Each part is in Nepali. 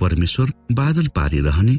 परमेश्वर बादल पारिरहने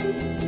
संसारमा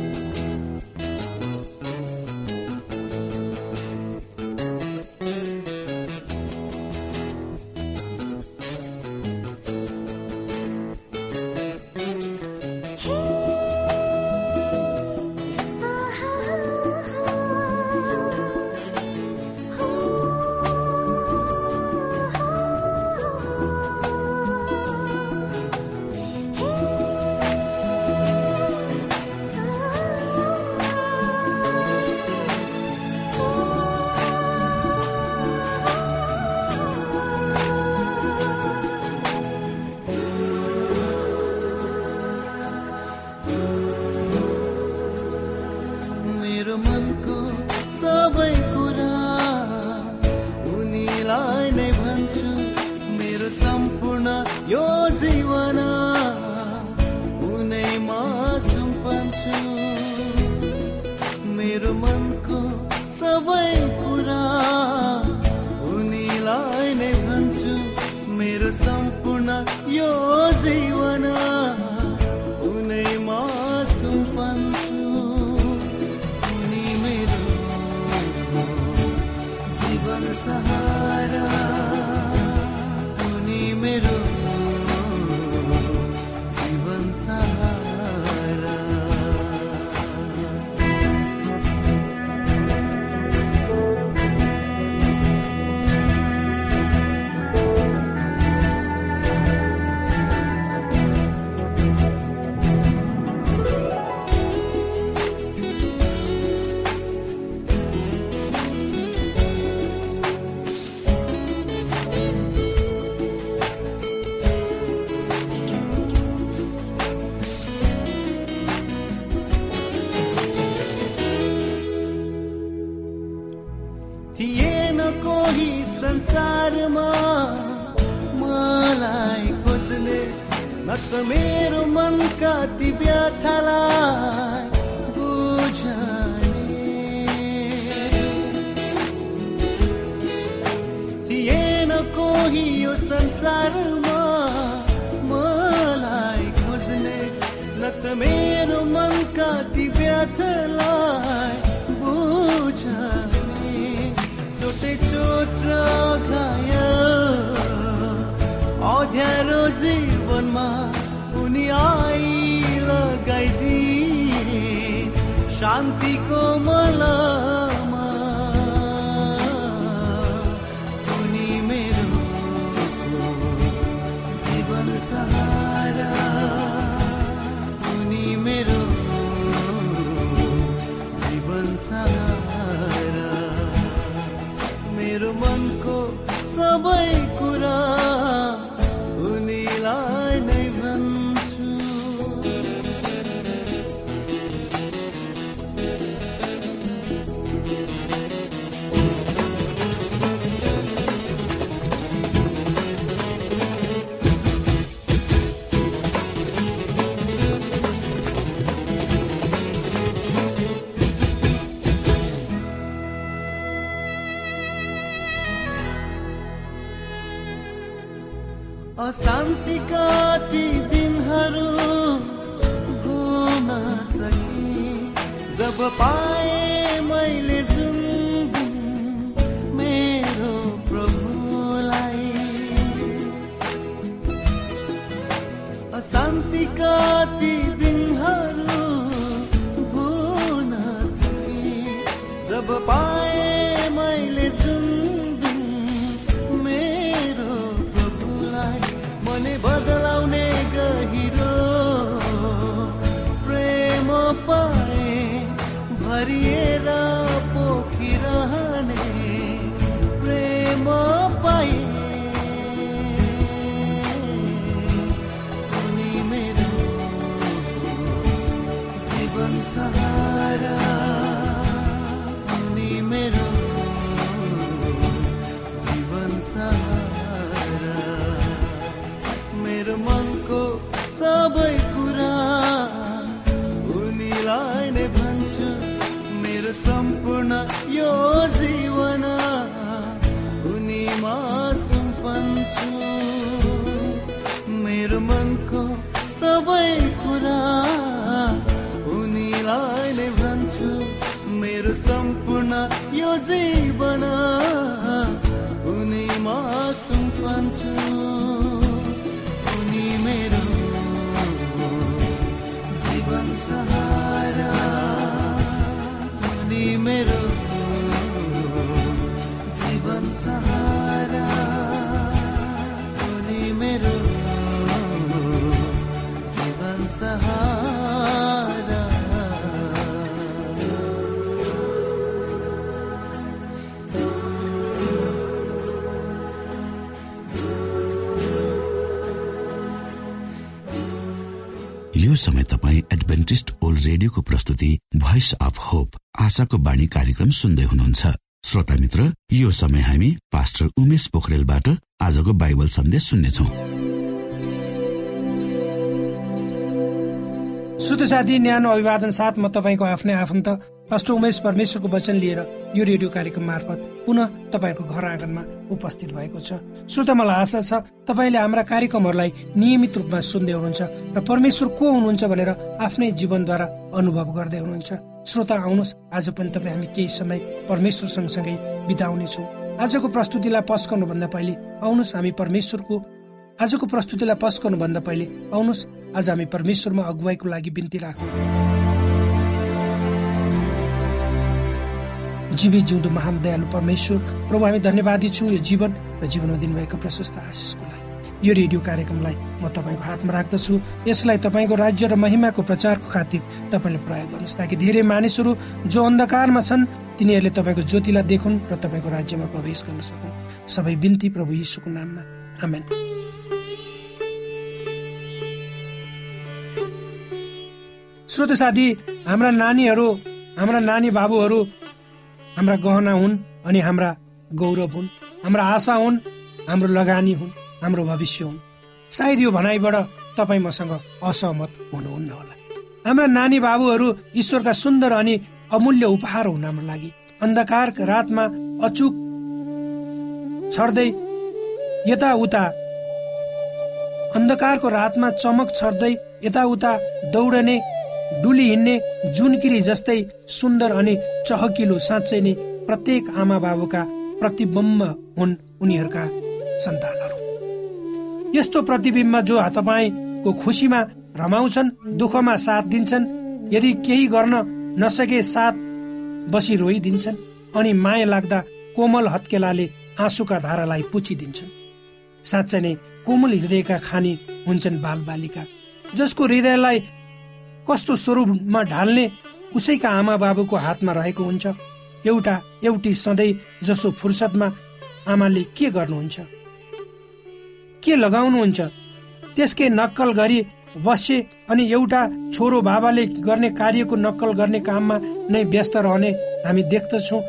जीवनमा उनी आई लगाइदिए शान्तिको मलमा अशान्तिका ती दिनहरू घुम्न सके। जब पाए मैले जुन मेरो प्रभुलाई। शान्तिका सहारा मेरो जीवन सहारा। मेरो मनको सबै कुरा उनीलाई नै भन्छु मेरो सम्पूर्ण यो जीवन। समय तपाईँ एडभेन्टिस्ट ओल्ड रेडियोको प्रस्तुति भोइस अफ होप आशाको बाणी कार्यक्रम सुन्दै हुनुहुन्छ। श्रोता मित्र यो समय हामी पास्टर उमेश पोखरेलबाट आजको बाइबल सन्देश सुन्नेछौ। शुद्ध साथी न्यानो अभिवादन साथ म तपाईँको आफ्नै आफन्त पास्टर उमेश परमेश्वरको वचन लिएर यो रेडियो कार्यक्रम मार्फत पुनः तपाईँहरूको घर आँगनमा उपस्थित भएको छ। श्रोता मलाई आशा छ तपाईँले हाम्रा कार्यक्रमहरूलाई नियमित रूपमा सुन्दै हुनुहुन्छ र परमेश्वर को हुनुहुन्छ भनेर आफ्नै जीवनद्वारा अनुभव गर्दै हुनुहुन्छ। श्रोता आउनुहोस्। आज पनि तपाईँ हामी केही समय परमेश्वर सँगसँगै बिताउनेछौँ। आजको प्रस्तुतिलाई पस्कनुभन्दा पहिले आउनुहोस् हामी परमेश्वरको आजको प्रस्तुतिलाई पस्कनुभन्दा पहिले आउनुहोस्। आज हामी परमेश्वरमा अगुवाईको लागि बिन्ती राखौँ जीवित जिउँदो महान दयालु परमेश्वर प्रभु हामी धन्यवादी छौँ यो जीवन र जीवनमा दिनुभएको प्रशस्त आशिषको लागि। यो रेडियो कार्यक्रमलाई म तपाईँको हातमा राख्दछु। यसलाई तपाईँको राज्य र महिमाको प्रचारको खातिर तपाईँले प्रयोग गर्नुहोस्। ताकि धेरै मानिसहरू जो अन्धकारमा छन् तिनीहरूले तपाईँको ज्योतिलाई देखुन् र तपाईँको राज्यमा प्रवेश गर्न सकुन्। सबै बिन्ती प्रभु यीशुको नाममा। आमेन। श्रोत साथी हाम्रा नानीहरू हाम्रा नानी बाबुहरू हाम्रा गहना हुन् अनि हाम्रा गौरव हुन्। हाम्रा आशा हुन् हाम्रो लगानी हुन् हाम्रो भविष्य हुन्। सायद यो भनाइबाट तपाईँ मसँग असहमत हुनुहुन्न होला। हाम्रा नानी बाबुहरू ईश्वरका सुन्दर अनि अमूल्य उपहार हुन् हाम्रो लागि। अन्धकार रातमा अचुक छर्दै यताउता अन्धकारको रातमा चमक छर्दै यताउता दौडने डुली हिँड्ने जुनकिरी जस्तै सुन्दर अनि चहकिलो साँच्चै नै प्रत्येक आमा बाबुका प्रतिबिम्ब हुन् उनीहरूका सन्तानहरू। यस्तो प्रतिबिम्ब जो तपाईँको खुसीमा रमाउँछन् दुःखमा साथ दिन्छन् यदि केही गर्न नसके साथ बसी रोइदिन्छन् अनि माया लाग्दा कोमल हत्केलाले आँसुका धारालाई पुछिदिन्छन्। साँच्चै नै कोमल हृदयका खानी हुन्छन् बाल बालिका जसको हृदयलाई कस्तो स्वरूपमा ढाल्ने उसैका आमा बाबुको हातमा रहेको हुन्छ? एउटा एउटी सधैँ जसो फुर्सदमा आमाले के गर्नुहुन्छ? के लगाउनुहुन्छ? त्यसकै नक्कल गरी बसे अनि एउटा छोरो बाबाले गर्ने कार्यको नक्कल गर्ने काममा नै व्यस्त रहने हामी देख्दछौँ।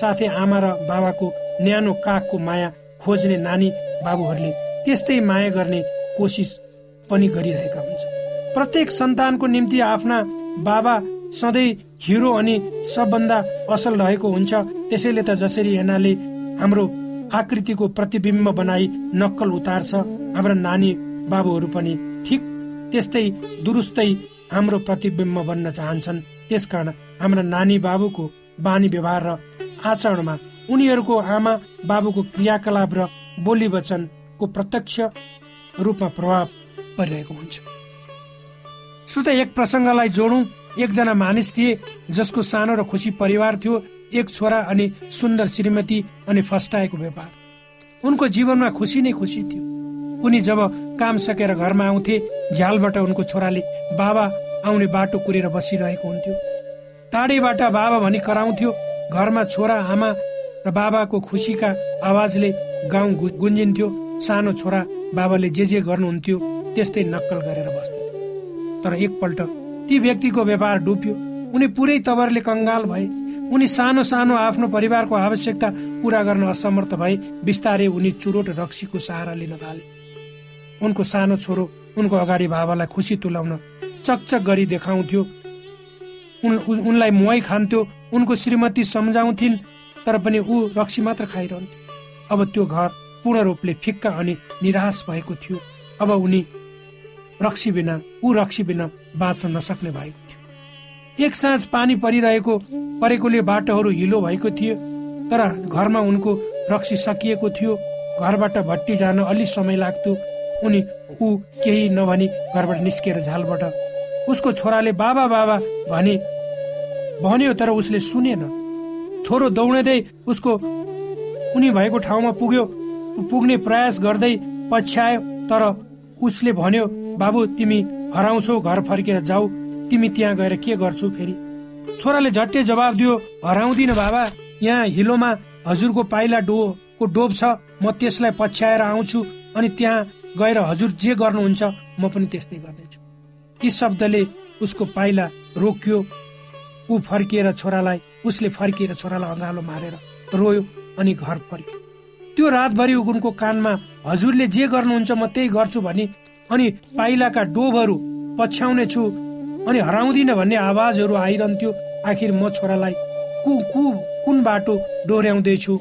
साथै आमा र बाबाको न्यानो काखको माया खोज्ने नानी बाबुहरूले त्यस्तै माया गर्ने कोसिस पनि गरिरहेका हुन्छ प्रत्येक सन्तानको निम्ति आफ्ना बाबा सधैँ हिरो अनि सबभन्दा असल रहेको हुन्छ। त्यसैले त जसरी हेर्नाले हाम्रो आकृतिको प्रतिबिम्ब बनाई नक्कल उतार्छ हाम्रा नानी बाबुहरू पनि ठिक त्यस्तै दुरुस्तै हाम्रो प्रतिबिम्ब बन्न चाहन्छन्। त्यसकारण हाम्रा नानी बाबुको बानी व्यवहार र आचरणमा उनीहरूको आमा बाबुको क्रियाकलाप र बोली वचनको प्रत्यक्ष रूपमा प्रभाव परिरहेको हुन्छ। श्रोता एक प्रसङ्गलाई जोडौँ। एकजना मानिस थिए जसको सानो र खुसी परिवार थियो एक छोरा अनि सुन्दर श्रीमती अनि फस्टाएको व्यापार। उनको जीवनमा खुसी नै खुसी थियो। उनी जब काम सकेर घरमा आउँथे झ्यालबाट उनको छोराले बाबा आउने बाटो कुरेर बसिरहेको हुन्थ्यो। टाढैबाट बाबा भनी कराउँथ्यो घरमा छोरा आमा र बाबाको खुसीका आवाजले गाउँ गुन्जिन्थ्यो। सानो छोरा बाबाले जे जे गर्नुहुन्थ्यो त्यस्तै नक्कल गरेर बस्थ्यो। तर एकपल्ट ती व्यक्तिको व्यापार डुब्यो। उनी पुरै तवरले कङ्गाल भए। उनी सानो सानो आफ्नो परिवारको आवश्यकता पूरा गर्न असमर्थ भए। बिस्तारै उनी चुरोट रक्सीको सहारा लिन थाले। उनको सानो छोरो उनको अगाडि बाबालाई खुसी तुलाउन चकचक गरी देखाउँथ्यो। उन उन- उनलाई मुहाई खान्थ्यो। उनको श्रीमती सम्झाउँथिन् तर पनि ऊ रक्सी मात्र खाइरहन्थ्यो। अब त्यो घर पूर्ण रूपले फिक्का अनि निराश भएको थियो। अब उनी रक्सी बिना ऊ रक्सी बिना बाँच्न नसक्ने भएको थियो। एक साँझ पानी परिरहेको परेकोले बाटोहरू हिलो भएको थियो तर घरमा उनको रक्सी सकिएको थियो। घरबाट भट्टी जान अलि समय लाग्थ्यो। उनी ऊ केही नभनी घरबाट निस्किएर झालबाट उसको छोराले बाबा बाबा भने भन्यो तर उसले सुनेन। छोरो दौडँदै उसको उनी भएको ठाउँमा पुग्यो। पुग्ने प्रयास गर्दै पछ्यायो तर उसले भन्यो बाबु तिमी हराउँछौ घर फर्केर जाऊ। तिमी त्यहाँ गएर के गर्छौ फेरि? छोराले झट्टै जवाब दियो हराउँदिन बाबा। यहाँ हिलोमा हजुरको पाइला डो को डोब छ। म त्यसलाई पछ्याएर आउँछु अनि त्यहाँ गएर हजुर जे गर्नुहुन्छ म पनि त्यस्तै गर्नेछु। यी शब्दले उसको पाइला रोकियो। ऊ फर्किएर छोरालाई उसले फर्किएर छोरालाई अँगालो मारेर रोयो अनि घर फर्क्यो। त्यो रातभरि उनको कानमा हजुरले जे गर्नुहुन्छ म त्यही गर्छु भने अनि पाइलाका डोबहरू पछ्याउने छु अनि हराउँदिन भन्ने आवाजहरू आइरहन्थ्यो आखिर म छोरालाई कु कु कुन बाटो डोर्याउँदैछु?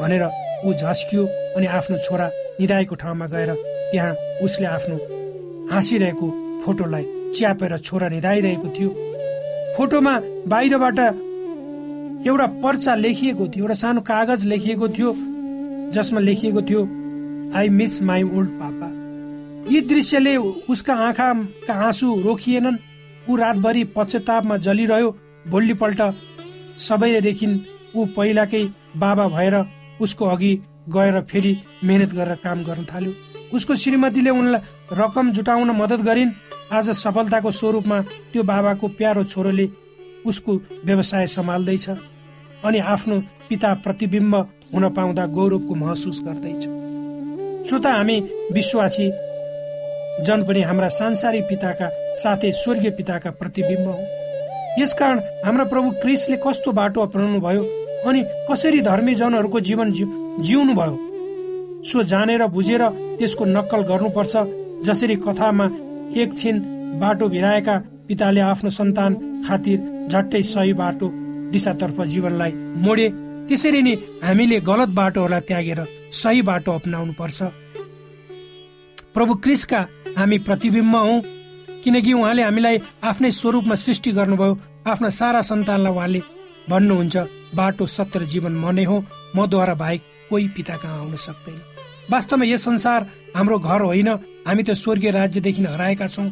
भनेर ऊ झस्कियो अनि आफ्नो छोरा निधाएको ठाउँमा गएर त्यहाँ उसले आफ्नो हाँसिरहेको फोटोलाई च्यापेर छोरा निधाइरहेको थियो। फोटोमा बाहिरबाट एउटा पर्चा लेखिएको थियो एउटा सानो कागज लेखिएको थियो। जसमा लेखिएको थियो I miss my old papa यी दृश्यले उसका आँखाका आँसु रोकिएनन्। ऊ रातभरि पश्चातापमा जलिरह्यो। भोलिपल्ट सबैदेखि ऊ पहिलाकै बाबा भएर उसको अघि गएर फेरि मेहनत गरेर काम गर्न थाल्यो। उसको श्रीमतीले उनलाई रकम जुटाउन मद्दत गरिन्। आज सफलताको स्वरूपमा त्यो बाबाको प्यारो छोरोले उसको व्यवसाय सम्हाल्दैछ। अनि आफ्नो पिता प्रतिबिम्ब हुन पाउँदा गौरवको महसुस गर्दैछ। श्रोता हामी विश्वासी जन पनि हाम्रा सांसारिक पिताका साथै स्वर्गीय पिताका प्रतिबिम्ब हौ। यसकारण हाम्रा प्रभु क्रिसले कस्तो बाटो अपनाउनु भयो अनि कसरी धर्मी जनहरूको जीवन जिउनु भयो सो जानेर बुझेर त्यसको नक्कल गर्नुपर्छ जसरी कथामा एकछिन बाटो भिराएका पिताले आफ्नो सन्तान खातिर झट्टै सही बाटो दिशातर्फ जीवनलाई मोडे। त्यसरी नै हामीले गलत बाटोहरूलाई त्यागेर सही बाटो अपनाउनु पर्छ प्रभु क्रिसका हामी प्रतिबिम्ब हौ किनकि उहाँले हामीलाई आफ्नै स्वरूपमा सृष्टि गर्नुभयो आफ्ना सारा सन्तानलाई उहाँले भन्नुहुन्छ बाटो सत्य र जीवन म हो मद्वारा बाहेक कोही पिता कहाँ आउन सक्दैन। वास्तवमा यस संसार हाम्रो घर होइन हामी त स्वर्गीय राज्यदेखि हराएका छौँ।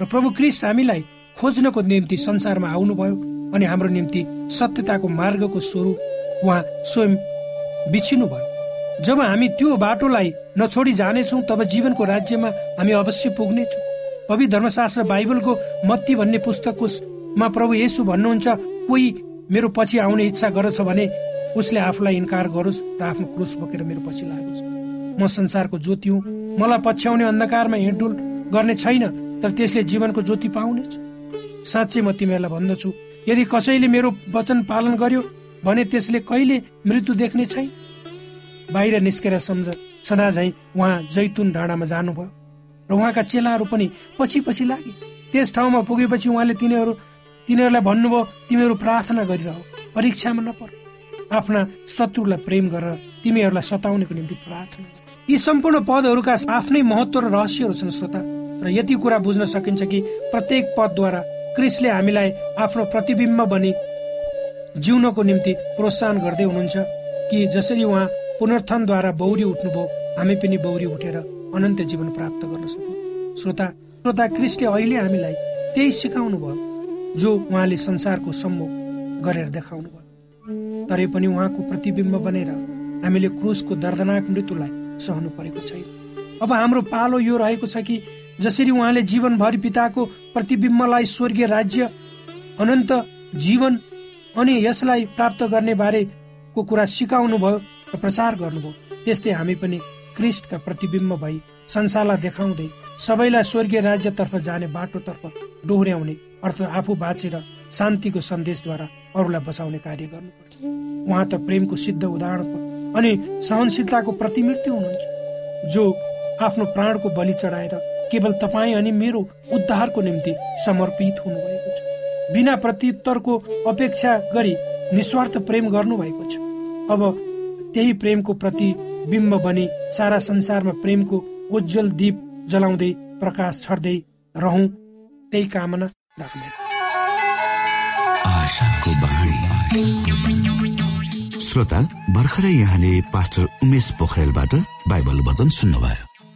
र प्रभु क्रिस्ट हामीलाई खोज्नको निम्ति संसारमा आउनुभयो अनि हाम्रो निम्ति सत्यताको मार्गको स्वरूप उहाँ स्वयं बिछिनु भयो जब हामी त्यो बाटोलाई नछोडी जानेछौँ तब जीवनको राज्यमा हामी अवश्य पुग्नेछौँ। पवित्र धर्मशास्त्र बाइबलको मत्ती भन्ने पुस्तकको मा प्रभु येसु भन्नुहुन्छ कोही मेरो पछि आउने इच्छा गर्छ भने उसले आफूलाई इन्कार गरोस् र आफ्नो क्रुस बोकेर मेरो पछि लागोस्। म संसारको ज्योति हुँ। मलाई पछ्याउने अन्धकारमा हिँडडुल गर्ने छैन तर त्यसले जीवनको ज्योति पाउनेछ। साँच्चै म तिमीहरूलाई भन्दछु। यदि कसैले मेरो वचन पालन गर्यो भने त्यसले कहिले मृत्यु देख्ने छैन बाहिर निस्केर सम्झ सदा झै उहाँ जैतुन डाँडामा जानुभयो र उहाँका चेलाहरू पनि पछि पछि लागे। त्यस ठाउँमा पुगेपछि उहाँले तिनीहरू तिनीहरूलाई भन्नुभयो तिमीहरू प्रार्थना गरिरह परीक्षामा नपर। आफ्ना शत्रुलाई प्रेम गरेर तिमीहरूलाई सताउनेको निम्ति प्रार्थना यी सम्पूर्ण पदहरूका आफ्नै महत्व र रहस्यहरू छन् श्रोता। र यति कुरा बुझ्न सकिन्छ कि प्रत्येक पदद्वारा क्रिसले हामीलाई आफ्नो प्रतिबिम्ब बनी जिउनको निम्ति प्रोत्साहन गर्दै हुनुहुन्छ कि जसरी उहाँ पुनर्थनद्वारा बौरी उठ्नुभयो हामी पनि बौरी उठेर अनन्त जीवन प्राप्त गर्न सकौँ श्रोता श्रोता क्रिस्टले अहिले हामीलाई त्यही सिकाउनु भयो जो उहाँले संसारको सम्मुख गरेर देखाउनु भयो तरै पनि उहाँको प्रतिबिम्ब बनेर हामीले क्रुसको दर्दनाक मृत्युलाई सहनु परेको छैन। अब हाम्रो पालो यो रहेको छ कि जसरी उहाँले जीवनभरि पिताको प्रतिबिम्बलाई स्वर्गीय राज्य अनन्त जीवन अनि यसलाई प्राप्त गर्ने बारेको कुरा सिकाउनु भयो र प्रचार गर्नुभयो त्यस्तै हामी पनि क्रिस्टका प्रतिबिम्ब भई संसारलाई देखाउँदै सबैलाई स्वर्गीय राज्यतर्फ जाने बाटोतर्फ डोहोर्याउने अर्थात् आफू बाँचेर शान्तिको सन्देशद्वारा अरूलाई बचाउने कार्य गर्नुपर्छ। उहाँ त प्रेमको सिद्ध उदाहरण अनि सहनशीलताको प्रतिमूर्ति हुनुहुन्छ। जो आफ्नो प्राणको बलि चढाएर केवल तपाईँ अनि मेरो उद्धारको निम्ति समर्पित हुनुभएको छ। बिना प्रत्युत्तरको अपेक्षा गरी निस्वार्थ प्रेम गर्नुभएको छ। अब त्यही प्रेमको प्रतिबिम्ब बनी सारा संसारमा प्रेमको उज्जवल दीप जलाउँदै प्रकाश छर्दै रहँ। त्यही कामना राख्ने श्रोता भर्खरै यहाँले पास्टर उमेश पोखरेलबाट बाइबल वचन सुन्नुभयो।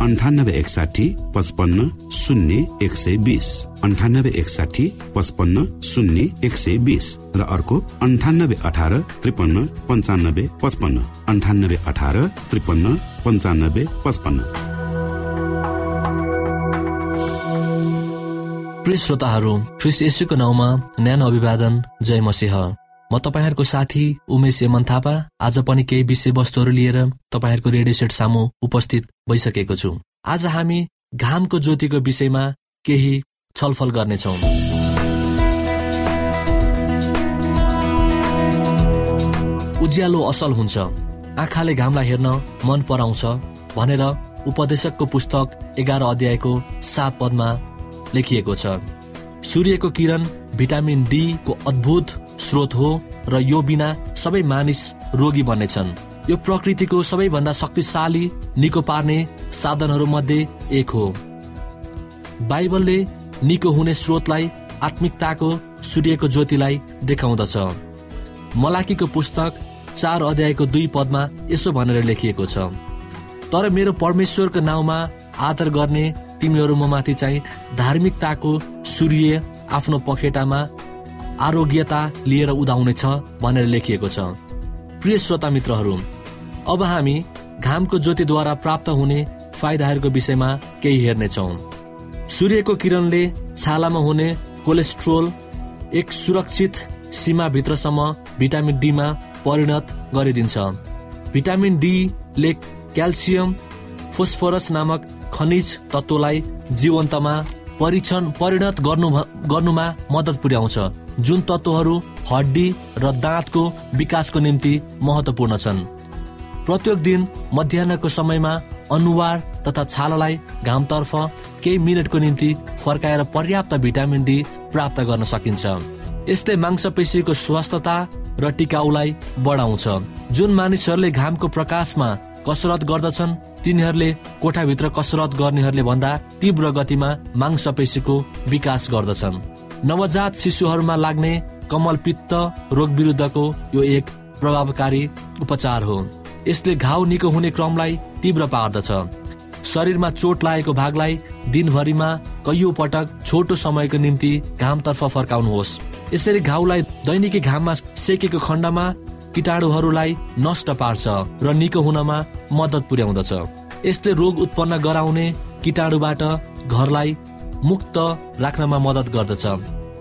अन्ठानब्बे एकसाठी पचपन्न शून्य एक सय बिस अन्ठानब्बे एकसाठी पचपन्न शून्य एक सय बिस र अर्को अन्ठानब्बे अठार त्रिपन्न पन्चानब्बे पचपन्न. अन्ठानब्बे अठार त्रिपन्न पन्चानब्बे पचपन्न. प्रिय श्रोताहरू ख्रिस यसुको नाउँमा न्यानो अभिवादन जय मसिंह। म तपाईँहरूको साथी उमेश यमन थापा। आज पनि केही विषयवस्तुहरू लिएर तपाईँहरूको रेडियो सेट सामु उपस्थित भइसकेको छु। आज हामी घामको ज्योतिको विषयमा केही छलफल गर्नेछौ। उज्यालो असल हुन्छ। आँखाले घामलाई हेर्न मन पराउँछ भनेर उपदेशकको पुस्तक एघार अध्यायको सात पदमा लेखिएको छ। सूर्यको किरण भिटामिन डी को अद्भुत स्रोत हो र यो बिना सबै मानिस रोगी बन्नेछन्। यो प्रकृतिको सबैभन्दा शक्तिशाली निको पार्ने साधनहरू मध्ये एक हो। बाइबलले निको हुने स्रोतलाई आत्मिकताको सूर्यको ज्योतिलाई देखाउँदछ। मलाकीको पुस्तक चार अध्यायको दुई पदमा यसो भनेर लेखिएको छ। तर मेरो परमेश्वरको नाउँमा आदर गर्ने तिमीहरू म माथि चाहिँ धार्मिकताको सूर्य आफ्नो पखेटामा आरोग्यता लिएर उदाउनेछ भनेर लेखिएको छ। प्रिय श्रोता मित्रहरू अब हामी घामको ज्योतिद्वारा प्राप्त हुने फाइदाहरूको विषयमा केही हेर्नेछौँ। सूर्यको किरणले छालामा हुने कोलेस्ट्रोल एक सुरक्षित सीमाभित्रसम्म भिटामिन डीमा परिणत गरिदिन्छ। भिटामिन डीले क्याल्सियम फोस्फोरस नामक खनिज तत्वलाई जीवन्तमा परीक्षण परिणत गर्नु गर्नुमा मद्दत पुर्याउँछ। जुन तत्वहरू हड्डी र दाँतको विकासको निम्ति महत्वपूर्ण छन्। प्रत्येक दिन मध्याहको समयमा अनुहार तथा छालालाई घामतर्फ केही मिनटको निम्ति फर्काएर पर्याप्त भिटामिन डी प्राप्त गर्न सकिन्छ। यसले मांसपेशीको स्वस्थता र टिकाउलाई बढाउँछ। जुन मानिसहरूले घामको प्रकाशमा कसरत गर्दछन् तिनीहरूले कोठाभित्र कसरत गर्नेहरूले भन्दा तीव्र गतिमा मांसपेशीको विकास गर्दछन्। नवजात शिशुहरूमा लाग्ने कमल पित्त रोग विरुद्धको यो एक प्रभावकारी उपचार हो। यसले घाउ निको हुने क्रमलाई तीव्र पार्दछ। शरीरमा चोट लागेको भागलाई दिनभरिमा कैयौँ पटक छोटो समयको निम्ति घामतर्फ फर्काउनुहोस्। यसरी घाउलाई दैनिकी घाममा सेकेको खण्डमा किटाणुहरूलाई नष्ट पार्छ र निको हुनमा मद्दत पुर्याउँदछ। यसले रोग उत्पन्न गराउने किटाणुबाट घरलाई मुक्त राख्नमा मद्दत गर्दछ।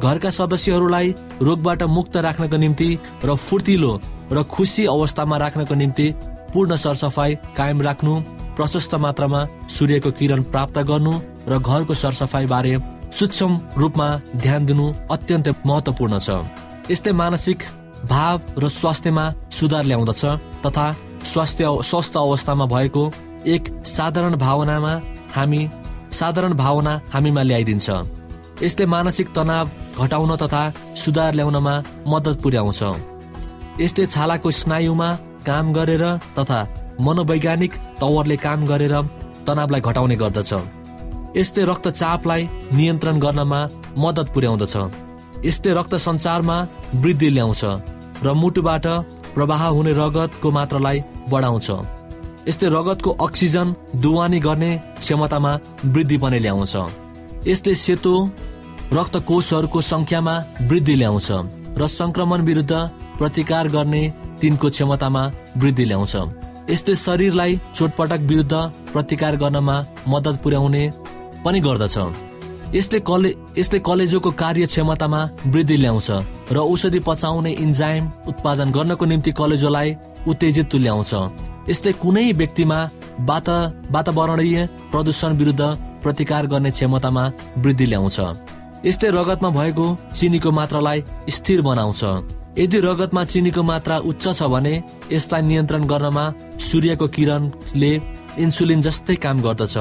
घरका सदस्यहरूलाई रोगबाट मुक्त राख्नको निम्ति र फुर्तिलो र खुसी अवस्थामा राख्नको निम्ति पूर्ण सरसफाई कायम राख्नु प्रशस्त मात्रामा सूर्यको किरण प्राप्त गर्नु र घरको सरसफाई बारे सूक्ष्म रूपमा ध्यान दिनु अत्यन्त महत्वपूर्ण छ। यस्तै मानसिक भाव र स्वास्थ्यमा सुधार ल्याउँदछ तथा स्वास्थ्य स्वस्थ अवस्थामा भएको एक साधारण भावनामा हामी साधारण भावना हामीमा ल्याइदिन्छ। यसले मानसिक तनाव घटाउन तथा सुधार ल्याउनमा मद्दत पुर्याउँछ। यसले छालाको स्नायुमा काम गरेर तथा मनोवैज्ञानिक तवरले काम गरेर तनावलाई घटाउने गर्दछ। यसले रक्तचापलाई नियन्त्रण गर्नमा मद्दत पुर्याउँदछ। यसले रक्त सञ्चारमा वृद्धि ल्याउँछ। र मुटुबाट प्रवाह हुने रगतको मात्रालाई बढाउँछ। यसले रगतको अक्सिजन दुवानी गर्ने क्षमतामा वृद्धि पनि ल्याउँछ। यसले सेतो रक्तकोषहरूको संख्यामा वृद्धि ल्याउँछ र संक्रमण विरुद्ध प्रतिकार गर्ने तिनको क्षमतामा वृद्धि ल्याउँछ। यसले शरीरलाई चोटपटक विरुद्ध प्रतिकार गर्नमा मद्दत पुर्याउने पनि गर्दछ। यसले कले यसले कलेजोको कार्य क्षमतामा वृद्धि ल्याउँछ र औषधि पचाउने इन्जाइम उत्पादन गर्नको निम्ति कलेजोलाई उत्तेजित तुल्याउँछ यसले कुनै व्यक्तिमा वाता वातावरणीय प्रदूषण विरुद्ध प्रतिकार गर्ने क्षमतामा वृद्धि ल्याउँछ। यस्तै रगतमा भएको चिनीको मात्रालाई स्थिर बनाउँछ। यदि रगतमा चिनीको मात्रा उच्च छ भने यसलाई नियन्त्रण गर्नमा सूर्यको किरणले इन्सुलिन जस्तै काम गर्दछ।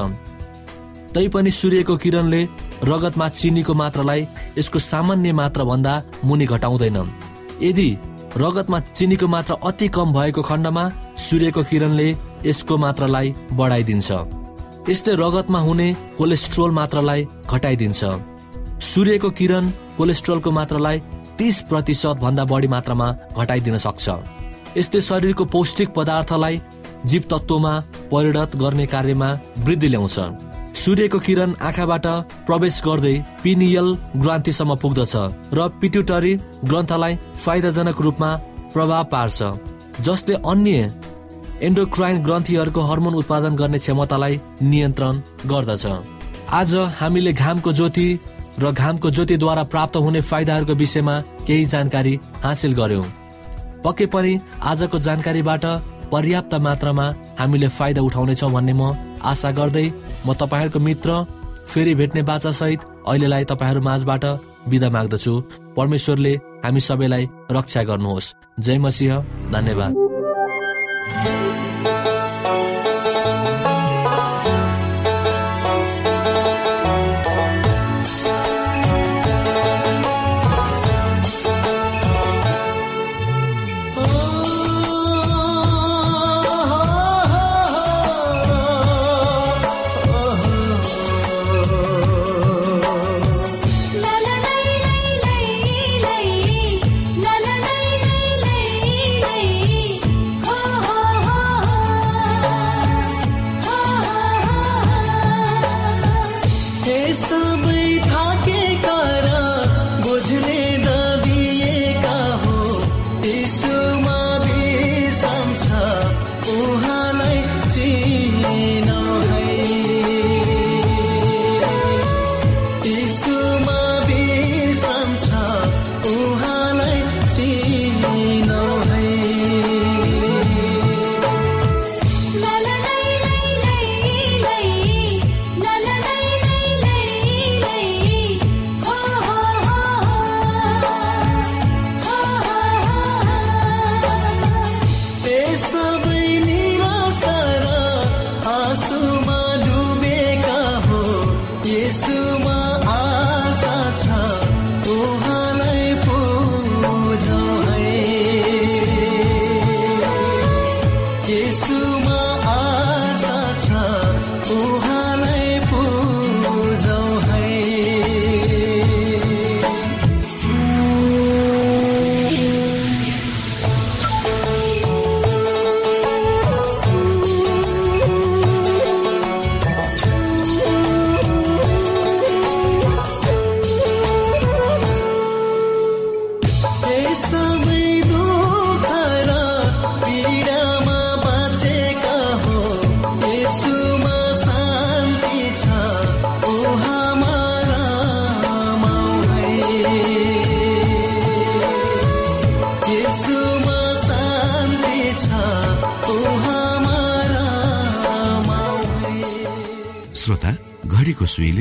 तैपनि सूर्यको किरणले रगतमा चिनीको मात्रालाई यसको सामान्य मात्रा भन्दा मुनि घटाउँदैन। यदि रगतमा चिनीको मात्रा अति कम भएको खण्डमा सूर्यको किरणले यसको मात्रालाई बढाइदिन्छ। यसले रगतमा हुने कोलेस्ट्रोल मात्रालाई घटाइदिन्छ। सूर्यको किरण कोलेस्ट्रोलको मात्रालाई तीस प्रतिशत भन्दा बढी मात्रामा घटाइदिन सक्छ। यसले शरीरको पौष्टिक पदार्थलाई जीव तत्वमा परिणत गर्ने कार्यमा वृद्धि ल्याउँछ। सूर्यको किरण आँखाबाट प्रवेश गर्दै पिनियल ग्रन्थीसम्म पुग्दछ र पिट्युटरी ग्रन्थलाई फाइदाजनक रूपमा प्रभाव पार्छ जसले अन्य एन्डोक्राइन ग्रन्थीहरूको हर्मोन उत्पादन गर्ने क्षमतालाई नियन्त्रण गर्दछ। आज हामीले घामको ज्योति र घामको ज्योतिद्वारा प्राप्त हुने फाइदाहरूको विषयमा केही जानकारी हासिल गर्यौं। पक्कै पनि आजको जानकारीबाट पर्याप्त मात्रामा हामीले फाइदा उठाउनेछौँ भन्ने म आशा गर्दै म तपाईँहरूको मित्र फेरि भेट्ने बाचा सहित अहिलेलाई तपाईँहरू माझबाट बिदा माग्दछु। परमेश्वरले हामी सबैलाई रक्षा गर्नुहोस्। जय मसिंह धन्यवाद।